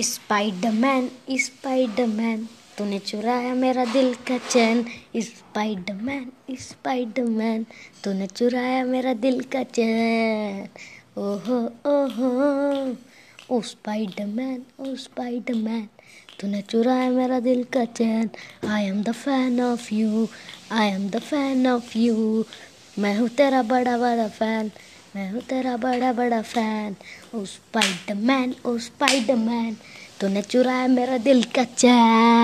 Spiderman Spiderman तूने चुराया मेरा दिल का चैन। स्पाइडरमैन स्पाइडरमैन तूने चुराया मेरा दिल का चैन। ओहो ओहो, ओ स्पाइडरमैन ओ स्पाइडरमैन तूने चुराया मेरा दिल का चैन। I am the fan of you I am the fan of you मैं हूँ तेरा बड़ा बड़ा फ़ैन मैं हूँ तेरा बड़ा बड़ा फ़ैन, ओ स्पाइडरमैन ओ स्पाइडरमैन, तूने चुराया मेरा दिल का चैन।